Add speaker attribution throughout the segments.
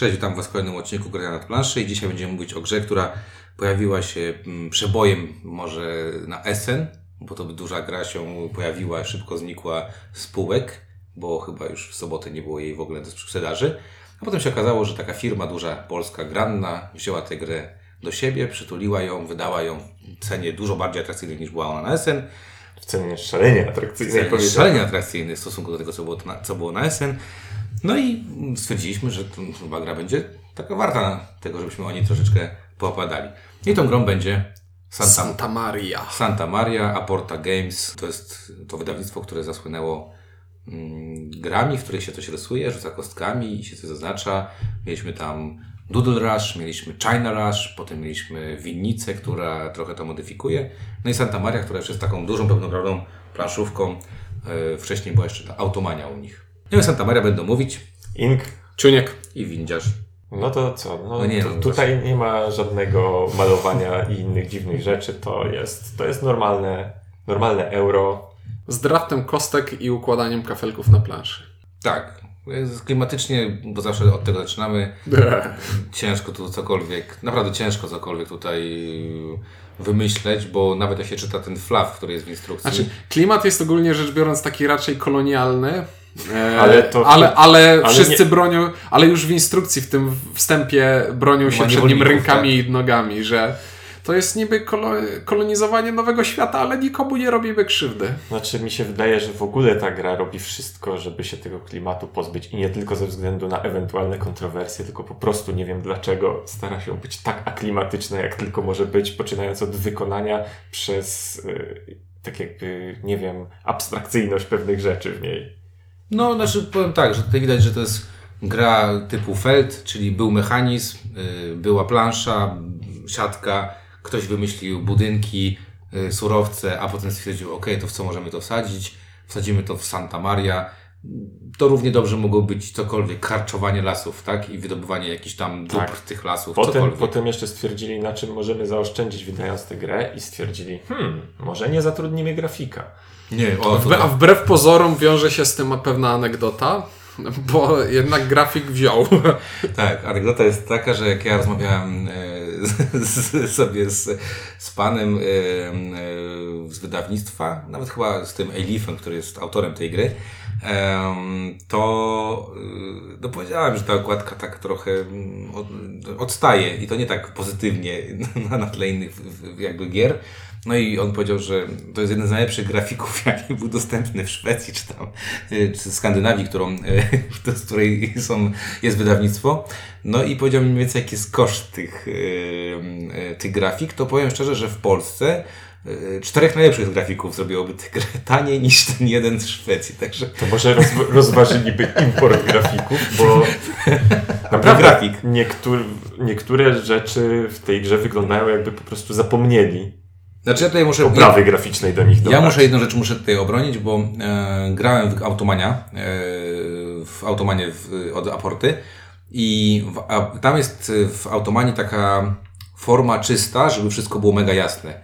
Speaker 1: Cześć, witam Was w kolejnym odcinku Grania nad planszy i dzisiaj będziemy mówić o grze, która pojawiła się mm, przebojem może na SN, bo to duża gra się pojawiła, szybko znikła z półek, bo chyba już w sobotę nie było jej w ogóle do sprzedaży. A potem się okazało, że taka firma duża polska, Granna, wzięła tę grę do siebie, przytuliła ją, wydała ją w cenie dużo bardziej atrakcyjnej niż była ona na SN.
Speaker 2: W cenie szalenie atrakcyjnej.
Speaker 1: Cenie
Speaker 2: powiedziałem.
Speaker 1: szalenie atrakcyjnej w stosunku do tego, co było, na, co było na SN. No i stwierdziliśmy, że to chyba gra będzie taka warta tego, żebyśmy o niej troszeczkę poopadali. I tą grą będzie Santa,
Speaker 3: Santa Maria.
Speaker 1: Santa Maria Aporta Games. To jest to wydawnictwo, które zasłynęło mm, grami, w których się coś rysuje, rzuca kostkami i się coś zaznacza. Mieliśmy tam Doodle Rush, mieliśmy China Rush, potem mieliśmy Winnicę, która trochę to modyfikuje. No i Santa Maria, która już jest taką dużą, pełnoprawną planszówką. E, Wcześniej była jeszcze ta Automania u nich. No i o Santa Maria będą mówić
Speaker 2: Ink.
Speaker 3: Czuniek.
Speaker 1: i Windziarz.
Speaker 2: No to co? No,
Speaker 1: No nie,
Speaker 2: tu-
Speaker 1: no
Speaker 2: tutaj nie ma żadnego malowania i innych dziwnych rzeczy. To jest, to jest normalne, normalne euro.
Speaker 3: Z draftem kostek i układaniem kafelków na planszy.
Speaker 1: Tak, klimatycznie, bo zawsze od tego zaczynamy. Ciężko tu cokolwiek, naprawdę ciężko cokolwiek tutaj wymyśleć, bo nawet jak się czyta ten flaw, który jest w instrukcji.
Speaker 3: Znaczy, klimat jest ogólnie rzecz biorąc taki raczej kolonialny. E,
Speaker 2: Ale to-
Speaker 3: ale, ale,
Speaker 2: ale
Speaker 3: wszyscy
Speaker 2: nie-
Speaker 3: bronią, ale już w instrukcji, w tym wstępie bronią się przed nim rękami i nogami, że to jest niby kolo, kolonizowanie nowego świata, ale nikomu nie robimy krzywdy.
Speaker 2: Znaczy mi się wydaje, że w ogóle ta gra robi wszystko, żeby się tego klimatu pozbyć i nie tylko ze względu na ewentualne kontrowersje, tylko po prostu nie wiem dlaczego stara się być tak aklimatyczna, jak tylko może być, poczynając od wykonania przez y, tak jakby, nie wiem, abstrakcyjność pewnych rzeczy w niej.
Speaker 1: No, znaczy powiem tak, że tutaj widać, że to jest gra typu Feld, czyli był mechanizm, y, była plansza, siatka, ktoś wymyślił budynki, y, surowce, a potem stwierdził, ok, to w co możemy to wsadzić? Wsadzimy to w Santa Maria. To równie dobrze mogło być cokolwiek, karczowanie lasów, tak? I wydobywanie jakichś tam dóbr
Speaker 2: Tak.
Speaker 1: tych lasów,
Speaker 2: Potem,
Speaker 1: cokolwiek.
Speaker 2: potem jeszcze stwierdzili, na czym możemy zaoszczędzić wydając tę grę i stwierdzili, hmm, może nie zatrudnimy grafika.
Speaker 1: Nie, o, to,
Speaker 3: a wbrew pozorom wiąże się z tym pewna anegdota, bo jednak grafik wziął.
Speaker 1: Tak, anegdota jest taka, że jak ja rozmawiałem e, z, sobie z, z panem e, e, z wydawnictwa, nawet chyba z tym Elifem, który jest autorem tej gry, to e, no powiedziałem, że ta okładka tak trochę mm, od, odstaje i to nie tak pozytywnie na, na tle innych jakby gier. No i on powiedział, że to jest jeden z najlepszych grafików, jaki był dostępny w Szwecji, czy tam, y, czy Skandynawii, którą, z której są, jest wydawnictwo. No i powiedział mi mniej więcej, jaki jest koszt tych, y, tych grafik. To powiem szczerze, że w Polsce czterech najlepszych grafików zrobiłoby tę grę taniej niż ten jeden z Szwecji. Także
Speaker 2: To może roz, rozważyliby import grafików, bo naprawdę
Speaker 1: grafik.
Speaker 2: niektór, niektóre rzeczy w tej grze wyglądają jakby po prostu zapomnieli
Speaker 1: Znaczy ja tutaj muszę...
Speaker 2: oprawy graficznej do nich
Speaker 1: Ja
Speaker 2: dodać.
Speaker 1: muszę jedną rzecz muszę tutaj obronić, bo e, grałem w Automania, e, w Automanie w, od Aporty i w, a, tam jest w Automanii taka forma czysta, żeby wszystko było mega jasne.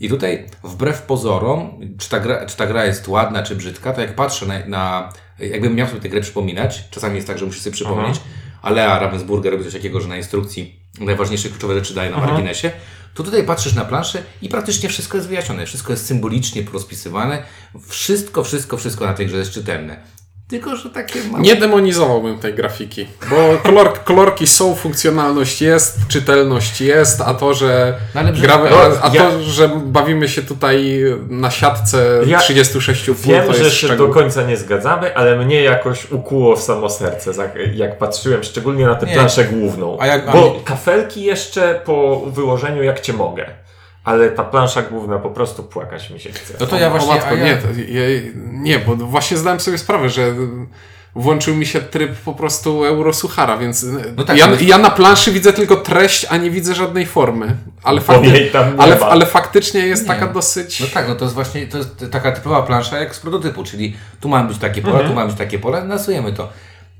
Speaker 1: I tutaj wbrew pozorom, czy ta, gra, czy ta gra jest ładna, czy brzydka, to jak patrzę na, na jakbym miał sobie tę grę przypominać, czasami jest tak, że muszę sobie przypomnieć, ale a Ravensburger robi coś takiego, że na instrukcji najważniejsze kluczowe rzeczy daje na marginesie, to tutaj patrzysz na planszę i praktycznie wszystko jest wyjaśnione, wszystko jest symbolicznie porozpisywane, wszystko, wszystko, wszystko na tej grze jest czytelne. Tylko, że takie małe...
Speaker 3: Nie demonizowałbym tej grafiki, bo kolor, kolorki są, funkcjonalność jest, czytelność jest, a to, że
Speaker 1: No
Speaker 2: no,
Speaker 3: a, a
Speaker 2: ja-
Speaker 3: to, że bawimy się tutaj na siatce
Speaker 2: Ja
Speaker 3: 36 pól,
Speaker 2: Wiem,
Speaker 3: to
Speaker 2: że
Speaker 3: jest
Speaker 2: się
Speaker 3: szczegół.
Speaker 2: do końca nie zgadzamy, ale mnie jakoś ukuło w samo serce, jak patrzyłem szczególnie na tę
Speaker 1: Nie.
Speaker 2: planszę główną.
Speaker 1: A jak- a
Speaker 2: Bo
Speaker 1: mi-
Speaker 2: kafelki jeszcze po wyłożeniu jak cię mogę. Ale ta plansza główna po prostu płakać mi się chce.
Speaker 1: No to ja
Speaker 3: O
Speaker 1: właśnie...
Speaker 3: matko,
Speaker 1: ja,
Speaker 3: nie, to, ja, nie, bo właśnie zdałem sobie sprawę, że włączył mi się tryb po prostu eurosuchara, więc
Speaker 1: No tak,
Speaker 3: ja, ja na planszy widzę tylko treść, a nie widzę żadnej formy. Ale, fakty, ale, ale faktycznie jest
Speaker 1: Nie.
Speaker 3: taka dosyć...
Speaker 1: No tak, no to jest właśnie to jest taka typowa plansza jak z prototypu, czyli tu mają być takie pola, tu mają być takie pola, nasujemy to.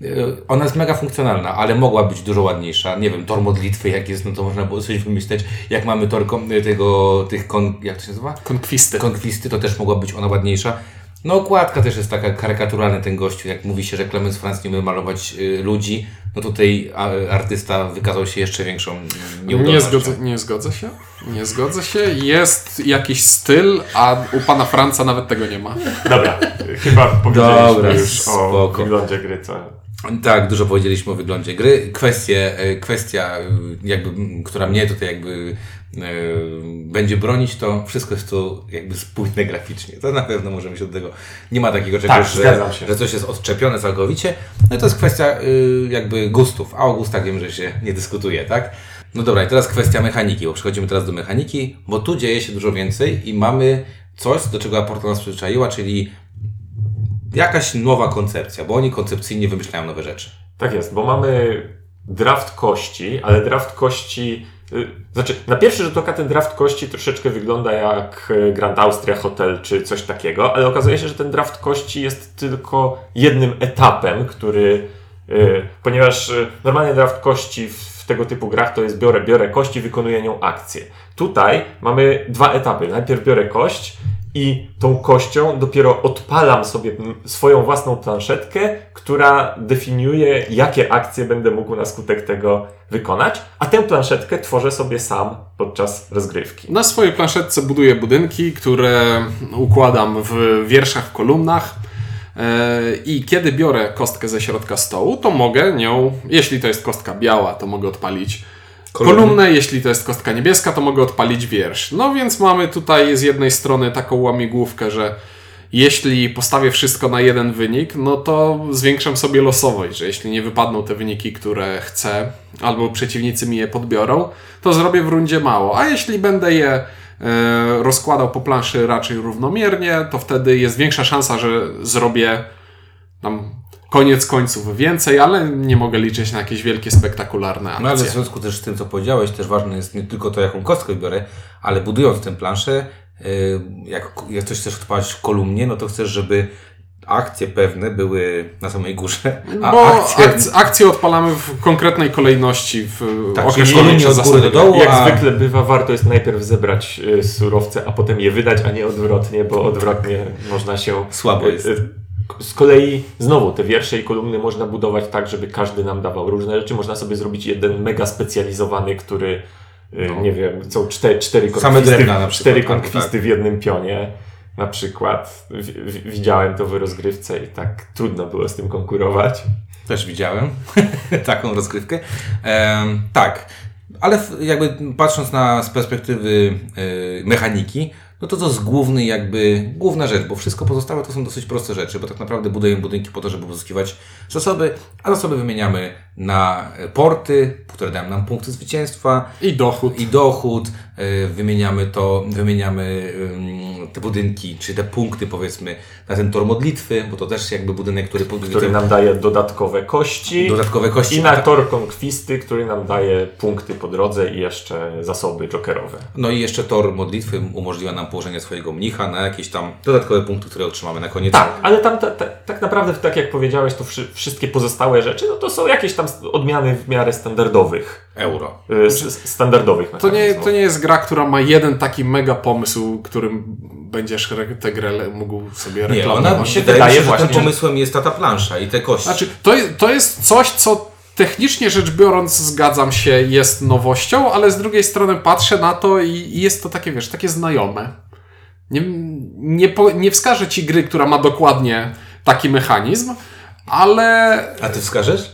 Speaker 1: Yy, Ona jest mega funkcjonalna, ale mogła być dużo ładniejsza. Nie wiem, tor modlitwy jak jest, no to można było coś wymyśleć. Jak mamy tor kon- tego, tych kon, jak to się nazywa?
Speaker 3: Konkwisty.
Speaker 1: Konkwisty, to też mogła być ona ładniejsza. No okładka też jest taka karykaturalna ten gościu, jak mówi się, że Clemens Franz nie umie malować y, ludzi, no tutaj a, artysta wykazał się jeszcze większą
Speaker 3: Nie
Speaker 1: nieudolnością.
Speaker 3: zgodzę, nie zgodzę się. Nie zgodzę się. Jest jakiś styl, a u pana Franca nawet tego nie ma.
Speaker 2: Dobra, chyba powiedzieliśmy
Speaker 1: Dobra,
Speaker 2: już
Speaker 1: spoko.
Speaker 2: o wyglądzie gry, co?
Speaker 1: Tak, dużo powiedzieliśmy o wyglądzie gry. Kwestie, e, kwestia, e, jakby, która mnie tutaj jakby e, będzie bronić, to wszystko jest tu jakby spójne graficznie. To na pewno możemy się od tego. Nie ma takiego czegoś,
Speaker 2: Tak,
Speaker 1: że, że coś jest odczepione całkowicie. No i to jest kwestia jakby gustów. A o gustach wiem, że się nie dyskutuje, tak? No dobra, i teraz kwestia mechaniki, bo przechodzimy teraz do mechaniki, bo tu dzieje się dużo więcej i mamy coś, do czego Aporta nas przyzwyczaiła, czyli jakaś nowa koncepcja, bo oni koncepcyjnie wymyślają nowe rzeczy.
Speaker 2: Tak jest, bo mamy draft kości, ale draft kości. y, Znaczy, na pierwszy rzut oka ten draft kości troszeczkę wygląda jak y, Grand Austria Hotel czy coś takiego, ale okazuje się, że ten draft kości jest tylko jednym etapem, który. y, Ponieważ normalnie draft kości w, tego typu grach to jest biorę, biorę kość i wykonuję nią akcję. Tutaj mamy dwa etapy. Najpierw biorę kość i tą kością dopiero odpalam sobie swoją własną planszetkę, która definiuje, jakie akcje będę mógł na skutek tego wykonać, a tę planszetkę tworzę sobie sam podczas rozgrywki.
Speaker 3: Na swojej planszetce buduję budynki, które układam w wierszach, kolumnach. E, I kiedy biorę kostkę ze środka stołu, to mogę nią, jeśli to jest kostka biała, to mogę odpalić Kolumnę, jeśli to jest kostka niebieska, to mogę odpalić wiersz. No więc mamy tutaj z jednej strony taką łamigłówkę, że jeśli postawię wszystko na jeden wynik, no to zwiększam sobie losowość, że jeśli nie wypadną te wyniki, które chcę, albo przeciwnicy mi je podbiorą, to zrobię w rundzie mało. A jeśli będę je e, rozkładał po planszy raczej równomiernie, to wtedy jest większa szansa, że zrobię tam koniec końców więcej, ale nie mogę liczyć na jakieś wielkie, spektakularne akcje.
Speaker 1: No ale w związku też z tym, co powiedziałeś, też ważne jest nie tylko to, jaką kostkę biorę, ale budując tę planszę, y, jak, jak coś chcesz odpalać w kolumnie, no to chcesz, żeby akcje pewne były na samej górze, a
Speaker 3: Bo
Speaker 1: akcje...
Speaker 3: akcje... akcje odpalamy w konkretnej kolejności, w
Speaker 1: Tak,
Speaker 3: określonej przez
Speaker 1: od góry
Speaker 3: zasady
Speaker 1: do dołu.
Speaker 2: Jak
Speaker 1: a-
Speaker 2: zwykle bywa, warto jest najpierw zebrać y, surowce, a potem je wydać, a nie odwrotnie, bo odwrotnie można się.
Speaker 1: Słabo
Speaker 2: y,
Speaker 1: jest.
Speaker 2: Z kolei znowu te wiersze i kolumny można budować tak, żeby każdy nam dawał różne rzeczy. Można sobie zrobić jeden mega specjalizowany, który y, nie wiem, są cztery, cztery
Speaker 1: Same
Speaker 2: konkwisty,
Speaker 1: drewna na przykład,
Speaker 2: cztery
Speaker 1: tak,
Speaker 2: konkwisty
Speaker 1: tak.
Speaker 2: w jednym pionie. Na przykład W- w- widziałem to w rozgrywce i tak trudno było z tym konkurować.
Speaker 1: Też widziałem taką rozgrywkę. Em, tak, ale jakby patrząc na z perspektywy y, mechaniki, no to to jest główny jakby, główna rzecz, bo wszystko pozostałe to są dosyć proste rzeczy, bo tak naprawdę budujemy budynki po to, żeby pozyskiwać zasoby, a zasoby wymieniamy na e, porty, które dają nam punkty zwycięstwa,
Speaker 3: i dochód.
Speaker 1: i dochód, y, wymieniamy to, wymieniamy ym, te budynki, czy te punkty powiedzmy na ten tor modlitwy, bo to też jakby budynek, który,
Speaker 2: Który nam daje dodatkowe kości.
Speaker 1: dodatkowe kości.
Speaker 2: I na tor konkwisty, który nam daje punkty po drodze i jeszcze zasoby jokerowe.
Speaker 1: No i jeszcze tor modlitwy umożliwia nam położenie swojego mnicha na jakieś tam dodatkowe punkty, które otrzymamy na koniec.
Speaker 2: Tak, ale tam ta, ta, tak naprawdę, tak jak powiedziałeś, to wszy, wszystkie pozostałe rzeczy, no to są jakieś tam odmiany w miarę standardowych.
Speaker 1: Euro.
Speaker 2: y, standardowych
Speaker 3: To nie, to nie jest gra, która ma jeden taki mega pomysł, którym będziesz tę grę mógł sobie
Speaker 1: Nie,
Speaker 3: reklamować.
Speaker 1: ona mi się
Speaker 2: wydaje
Speaker 1: wydaje, że
Speaker 2: właśnie,
Speaker 1: pomysłem jest ta, ta plansza i te kości.
Speaker 3: Znaczy, to, to jest coś, co technicznie rzecz biorąc, zgadzam się, jest nowością, ale z drugiej strony patrzę na to i, i jest to takie, wiesz, takie znajome. Nie, nie, po, nie wskażę ci gry, która ma dokładnie taki mechanizm, ale
Speaker 1: A ty wskażesz?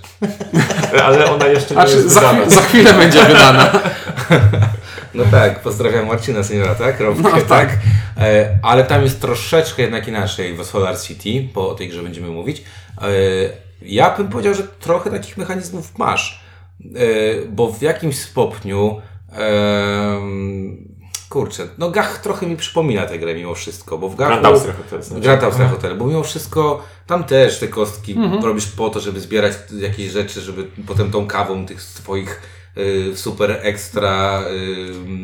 Speaker 2: Ale ona jeszcze nie
Speaker 3: aż
Speaker 2: jest
Speaker 3: za, za chwilę będzie wydana.
Speaker 1: No tak, pozdrawiam Marcina Seniora, tak? Rąbkę,
Speaker 3: No
Speaker 1: tak.
Speaker 3: tak.
Speaker 1: E, ale tam jest troszeczkę jednak inaczej w Solar City, bo o tej grze będziemy mówić. E, ja bym powiedział, że trochę takich mechanizmów masz, e, bo w jakimś stopniu kurczę, no Gach trochę mi przypomina tę grę mimo wszystko, bo w Gachu...
Speaker 2: Grand Austria Hotel znaczy.
Speaker 1: Grand Austria Hotel, bo mimo wszystko tam też te kostki robisz po to, żeby zbierać jakieś rzeczy, żeby potem tą kawą tych swoich super ekstra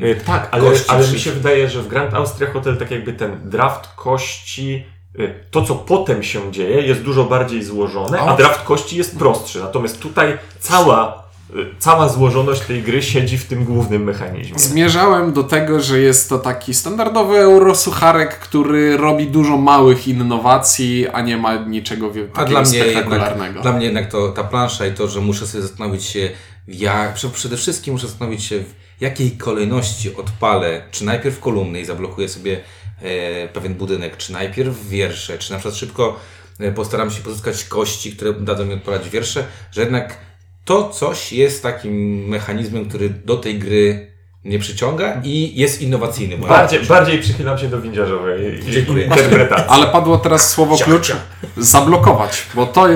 Speaker 1: y,
Speaker 2: Y, Tak, ale, ale mi się wydaje, że w Grand Austria Hotel tak jakby ten draft kości, y, to co potem się dzieje jest dużo bardziej złożone, a draft kości jest prostszy. Natomiast tutaj cała y, cała złożoność tej gry siedzi w tym głównym mechanizmie.
Speaker 3: Zmierzałem do tego, że jest to taki standardowy eurosucharek, który robi dużo małych innowacji, a nie ma niczego wie-
Speaker 1: A
Speaker 3: takiego
Speaker 1: dla mnie, jednak,
Speaker 3: spektakularnego.
Speaker 1: dla mnie jednak to ta plansza i to, że muszę sobie zastanowić się, jak, prze- przede wszystkim muszę zastanowić się, w jakiej kolejności odpalę, czy najpierw kolumny i zablokuję sobie e, pewien budynek, czy najpierw wiersze, czy na przykład szybko e, postaram się pozyskać kości, które dadzą mi odpalać wiersze, że jednak to coś jest takim mechanizmem, który do tej gry mnie przyciąga i jest innowacyjny.
Speaker 2: Bardziej, bardziej przychylam się do windziarzowej
Speaker 1: Dziękuję.
Speaker 2: interpretacji.
Speaker 3: Ale padło teraz słowo klucz zablokować, bo to,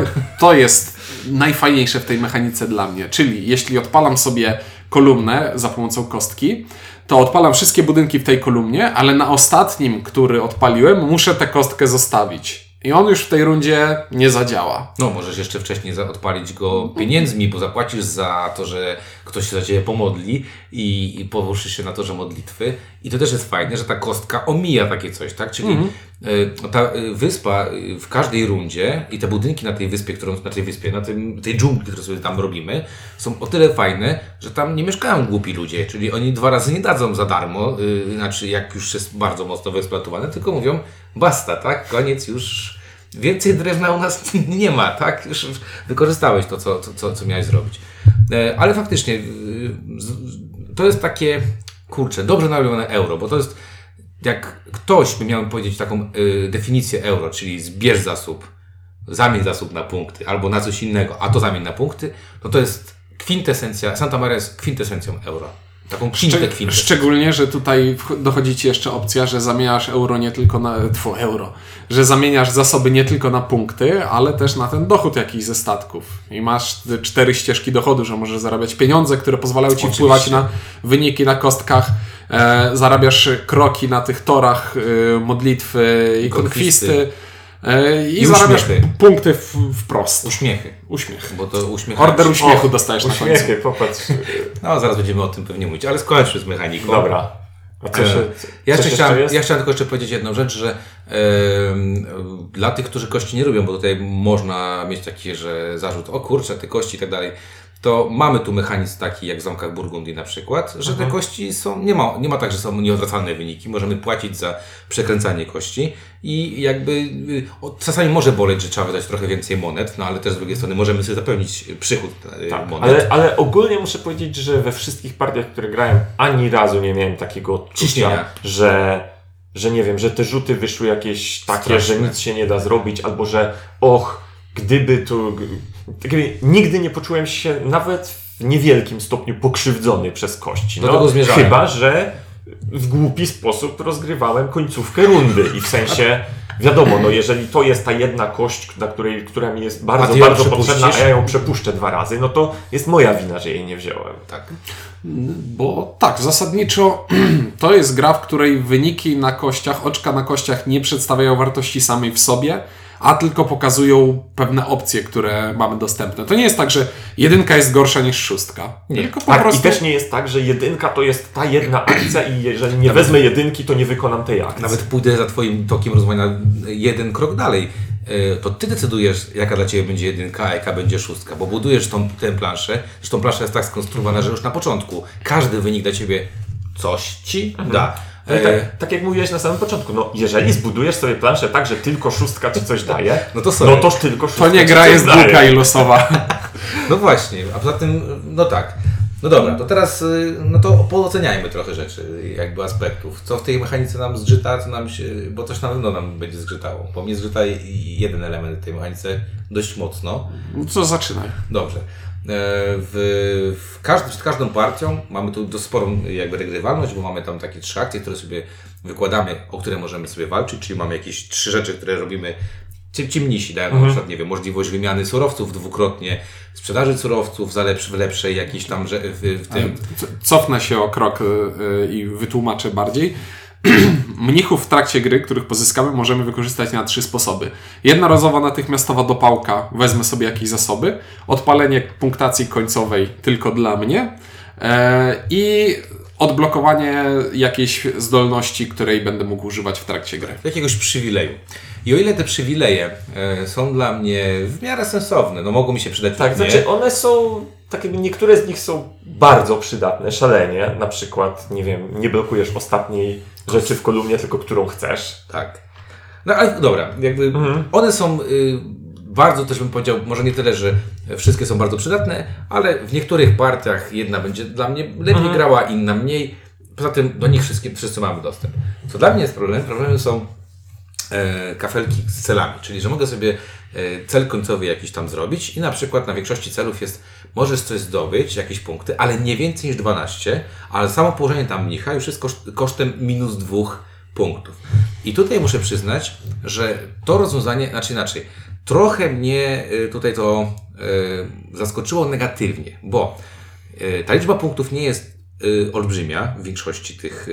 Speaker 3: to jest najfajniejsze w tej mechanice dla mnie. Czyli jeśli odpalam sobie kolumnę za pomocą kostki, to odpalam wszystkie budynki w tej kolumnie, ale na ostatnim, który odpaliłem, muszę tę kostkę zostawić. I on już w tej rundzie nie zadziała.
Speaker 1: No, możesz jeszcze wcześniej odpalić go pieniędzmi, bo zapłacisz za to, że ktoś się za ciebie pomodli i, i położysz się na torze modlitwy. I to też jest fajne, że ta kostka omija takie coś, tak? Czyli y, ta y, wyspa y, w każdej rundzie i te budynki na tej wyspie, którą, na tej wyspie, na tym, tej dżungli, którą sobie tam robimy, są o tyle fajne, że tam nie mieszkają głupi ludzie, czyli oni dwa razy nie dadzą za darmo, y, znaczy jak już jest bardzo mocno wyeksploatowane, tylko mówią basta, tak? Koniec już Więcej drewna u nas nie ma, tak? Już wykorzystałeś to, co, co, co, miałeś zrobić. E, Ale faktycznie, y, to jest takie, kurczę, dobrze narobione euro, bo to jest, jak ktoś by miał powiedzieć taką y, definicję euro, czyli zbierz zasób, zamień zasób na punkty, albo na coś innego, a to zamień na punkty, no to jest kwintesencja, Santa Maria jest kwintesencją euro. Taką kwintę kwintę.
Speaker 3: szczególnie, że tutaj dochodzi Ci jeszcze opcja, że zamieniasz euro nie tylko na. Tfu, euro. Że zamieniasz zasoby nie tylko na punkty, ale też na ten dochód jakiś ze statków. I masz te cztery ścieżki dochodu, że możesz zarabiać pieniądze, które pozwalają Ci
Speaker 1: Oczywiście.
Speaker 3: wpływać na wyniki na kostkach. E, zarabiasz kroki na tych torach e, modlitwy i
Speaker 1: Konkwisty.
Speaker 3: konkwisty. E, I,
Speaker 1: I
Speaker 3: zarabiasz
Speaker 1: uśmiechy.
Speaker 3: punkty w, wprost.
Speaker 1: Uśmiechy,
Speaker 3: Uśmiech.
Speaker 1: bo to uśmiech.
Speaker 3: Order uśmiechu dostajesz na końcu.
Speaker 2: Uśmiechy, popatrz.
Speaker 1: No, zaraz będziemy o tym pewnie mówić, ale skończmy z mechaniką.
Speaker 2: Dobra. A co się,
Speaker 1: E, Ja jeszcze, chciałem, ja chciałem tylko jeszcze powiedzieć jedną rzecz, że em, dla tych, którzy kości nie lubią, bo tutaj można mieć taki, że zarzut, o kurczę, te kości i tak dalej, to mamy tu mechanizm taki jak w zamkach Burgundii na przykład, że te kości są, nie ma, nie ma tak, że są nieodwracalne wyniki, możemy płacić za przekręcanie kości i jakby y, o, czasami może boleć, że trzeba wydać trochę więcej monet, no ale też z drugiej strony możemy sobie zapewnić przychód y,
Speaker 2: Tak,
Speaker 1: monet.
Speaker 2: ale, ale ogólnie muszę powiedzieć, że we wszystkich partiach, które grałem, ani razu nie miałem takiego odczucia,
Speaker 1: Ciśnienia.
Speaker 2: że, że nie wiem, że te rzuty wyszły jakieś takie,
Speaker 1: Straszne.
Speaker 2: że nic się nie da zrobić, albo że och, gdyby tu... Gdyby, nigdy nie poczułem się nawet w niewielkim stopniu pokrzywdzony przez kości.
Speaker 1: Do tego zmierzałem.
Speaker 2: Chyba, że w głupi sposób rozgrywałem końcówkę rundy i w sensie... Wiadomo, no jeżeli to jest ta jedna kość, na której, która mi jest bardzo, bardzo potrzebna, a ja ją przepuszczę dwa razy, no to jest moja wina, że jej nie wziąłem.
Speaker 1: tak.
Speaker 3: Bo tak, zasadniczo to jest gra, w której wyniki na kościach, oczka na kościach nie przedstawiają wartości samej w sobie, a tylko pokazują pewne opcje, które mamy dostępne. To nie jest tak, że jedynka jest gorsza niż szóstka.
Speaker 1: Nie.
Speaker 3: Tylko po
Speaker 2: Tak,
Speaker 3: prostu...
Speaker 2: i też nie jest tak, że jedynka to jest ta jedna akcja i jeżeli nie wezmę jedynki, to nie wykonam tej akcji.
Speaker 1: Nawet pójdę za Twoim tokiem rozmawiania jeden krok dalej. E, To Ty decydujesz, jaka dla Ciebie będzie jedynka, a jaka będzie szóstka, bo budujesz tą, tę planszę. Zresztą plansza jest tak skonstruowana, że już na początku każdy wynik dla Ciebie coś Ci da.
Speaker 2: No i
Speaker 1: E,
Speaker 2: tak, tak jak mówiłeś na samym początku, no jeżeli zbudujesz sobie planszę tak, że tylko szóstka ci coś daje,
Speaker 1: No to sorry.
Speaker 2: no toż tylko szóstka
Speaker 3: To nie gra jest długa i losowa.
Speaker 1: No właśnie, a poza tym, no tak. No dobra, to teraz, y, no to pooceniajmy trochę rzeczy, jakby aspektów. Co w tej mechanice nam zgrzyta, co nam się, bo coś na pewno nam będzie zgrzytało. Bo mnie zgrzyta jeden element w tej mechanice dość mocno.
Speaker 3: No co zaczynaj.
Speaker 1: Dobrze. E, W, w każdy, przed każdą partią mamy tu dość sporą jakby regrywalność, bo mamy tam takie trzy akcje, które sobie wykładamy, o które możemy sobie walczyć, czyli mamy jakieś trzy rzeczy, które robimy. Ci, ci mnisi dają nam na przykład, nie wiem, możliwość wymiany surowców dwukrotnie, sprzedaży surowców za lepsz, w lepszej jakiejś tam, że w, w tym.
Speaker 3: Cofnę się o krok y, y, i wytłumaczę bardziej. Mnichów w trakcie gry, których pozyskamy, możemy wykorzystać na trzy sposoby. Jednorazowa natychmiastowa dopałka, wezmę sobie jakieś zasoby. Odpalenie punktacji końcowej tylko dla mnie. E, I odblokowanie jakiejś zdolności, której będę mógł używać w trakcie gry.
Speaker 1: Jakiegoś przywileju. I o ile te przywileje e, są dla mnie w miarę sensowne, no mogą mi się przydać
Speaker 2: Tak,
Speaker 1: nie.
Speaker 2: znaczy one są, tak jakby niektóre z nich są bardzo przydatne, szalenie. Na przykład, nie wiem, nie blokujesz ostatniej rzeczy w kolumnie, tylko którą chcesz.
Speaker 1: Tak. No ale dobra, jakby
Speaker 2: Mhm.
Speaker 1: one są y, bardzo też bym powiedział, może nie tyle, że wszystkie są bardzo przydatne, ale w niektórych partiach jedna będzie dla mnie lepiej
Speaker 2: Mhm.
Speaker 1: grała, inna mniej. Poza tym do nich wszystkie, wszyscy mamy dostęp. Co dla mnie jest problem? Problemem są e, kafelki z celami, czyli że mogę sobie e, cel końcowy jakiś tam zrobić i na przykład na większości celów jest, możesz coś zdobyć, jakieś punkty, ale nie więcej niż 12, ale samo położenie tam mnicha już jest koszt, kosztem minus dwóch punktów. I tutaj muszę przyznać, że to rozwiązanie, znaczy inaczej, trochę mnie y, tutaj to y, zaskoczyło negatywnie, bo y, ta liczba punktów nie jest olbrzymia w większości tych,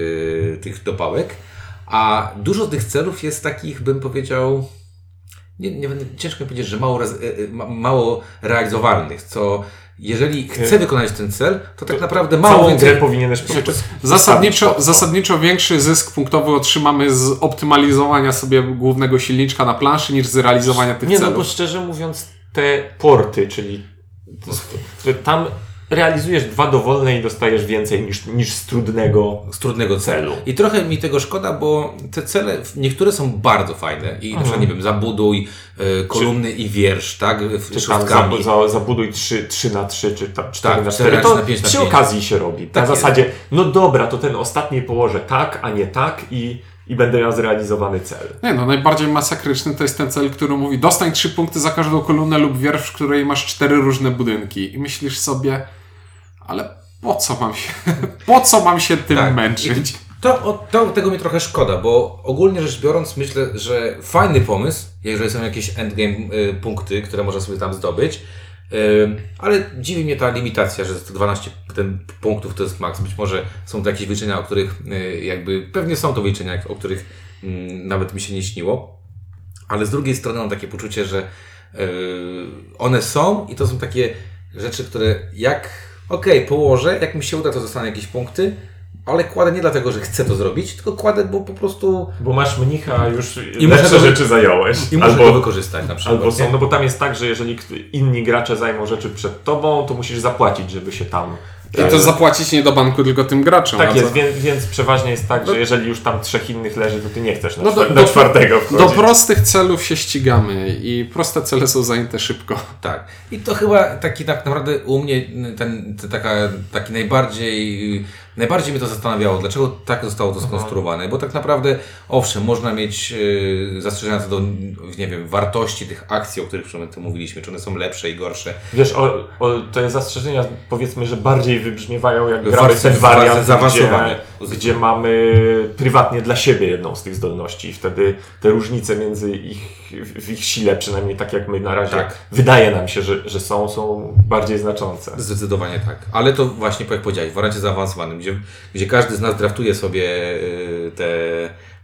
Speaker 1: tych dopałek, a dużo tych celów jest takich, bym powiedział, nie, nie ciężko mi powiedzieć, że mało, mało realizowalnych, co jeżeli chcę wykonać ten cel, to tak naprawdę mało
Speaker 2: Całą
Speaker 1: więcej...
Speaker 2: grę powinieneś po prostu
Speaker 3: Zasadniczo, zasadniczo większy zysk punktowy otrzymamy z optymalizowania sobie głównego silniczka na planszy niż z realizowania tych
Speaker 2: Nie, no
Speaker 3: celów.
Speaker 2: bo szczerze mówiąc, te porty, czyli tam realizujesz dwa dowolne i dostajesz więcej niż, niż z trudnego.
Speaker 1: z trudnego celu. I trochę mi tego szkoda, bo te cele, niektóre są bardzo fajne i na przykład, nie wiem, zabuduj y, kolumny i wiersz, tak, w-
Speaker 2: Czy tam za, za, zabuduj 3, 3 na 3 czy tam 4
Speaker 1: Tak,
Speaker 2: na
Speaker 1: 4
Speaker 2: 4. To
Speaker 1: na 5 na
Speaker 2: przy
Speaker 1: 5.
Speaker 2: okazji się robi.
Speaker 1: Tak
Speaker 2: na
Speaker 1: jest.
Speaker 2: zasadzie, no dobra, to ten ostatni położę tak, a nie tak i, i będę miał zrealizowany cel.
Speaker 3: Nie no, najbardziej masakryczny to jest ten cel, który mówi dostań trzy punkty za każdą kolumnę lub wiersz, w której masz cztery różne budynki. I myślisz sobie, ale po co mam się, po co mam się tym
Speaker 1: Tak.
Speaker 3: męczyć?
Speaker 1: To, to tego mi trochę szkoda, bo ogólnie rzecz biorąc myślę, że fajny pomysł, jeżeli są jakieś endgame y, punkty, które można sobie tam zdobyć, y, ale dziwi mnie ta limitacja, że te 12 ten punktów to jest maks. Być może są to jakieś wyliczenia, o których y, jakby, pewnie są to wyliczenia, o których mm, nawet mi się nie śniło, ale z drugiej strony mam takie poczucie, że one są i to są takie rzeczy, które jak okej, położę, jak mi się uda, to dostanę jakieś punkty, ale kładę nie dlatego, że chcę to zrobić, tylko kładę, bo po prostu
Speaker 2: Bo masz mnicha, już
Speaker 1: I
Speaker 2: lepsze
Speaker 1: muszę to
Speaker 2: rzeczy zająłeś.
Speaker 1: i muszę
Speaker 2: albo,
Speaker 1: to wykorzystać na przykład.
Speaker 2: albo są,
Speaker 1: nie?
Speaker 2: no bo tam jest tak, że jeżeli inni gracze zajmą rzeczy przed tobą, to musisz zapłacić, żeby się tam...
Speaker 3: I to zapłacić nie do banku, tylko tym graczom.
Speaker 2: Tak jest, więc, więc przeważnie jest tak,
Speaker 3: No-
Speaker 2: że jeżeli już tam trzech innych leży, to ty nie chcesz na,
Speaker 3: No do, do,
Speaker 2: czwartego
Speaker 3: do
Speaker 2: wchodzić.
Speaker 3: prostych celów się ścigamy i proste cele są zajęte szybko.
Speaker 1: Tak. I to chyba taki tak naprawdę u mnie ten, ten taka, taki najbardziej, najbardziej mnie to zastanawiało, dlaczego tak zostało to skonstruowane, bo tak naprawdę owszem, można mieć yy, zastrzeżenia co do, nie wiem, wartości tych akcji, o których przed momentem mówiliśmy, czy one są lepsze i gorsze.
Speaker 2: Wiesz, o, o, te zastrzeżenia powiedzmy, że bardziej wybrzmiewają jak gramy ten wariant, gdzie, gdzie mamy prywatnie dla siebie jedną z tych zdolności i wtedy te różnice między ich, w ich sile, przynajmniej tak jak my na razie,
Speaker 1: Tak.
Speaker 2: wydaje nam się, że, że są, są bardziej znaczące.
Speaker 1: Zdecydowanie tak. Ale to właśnie, jak powiedziałeś, w wariancie zaawansowanym, gdzie, gdzie każdy z nas draftuje sobie yy, te,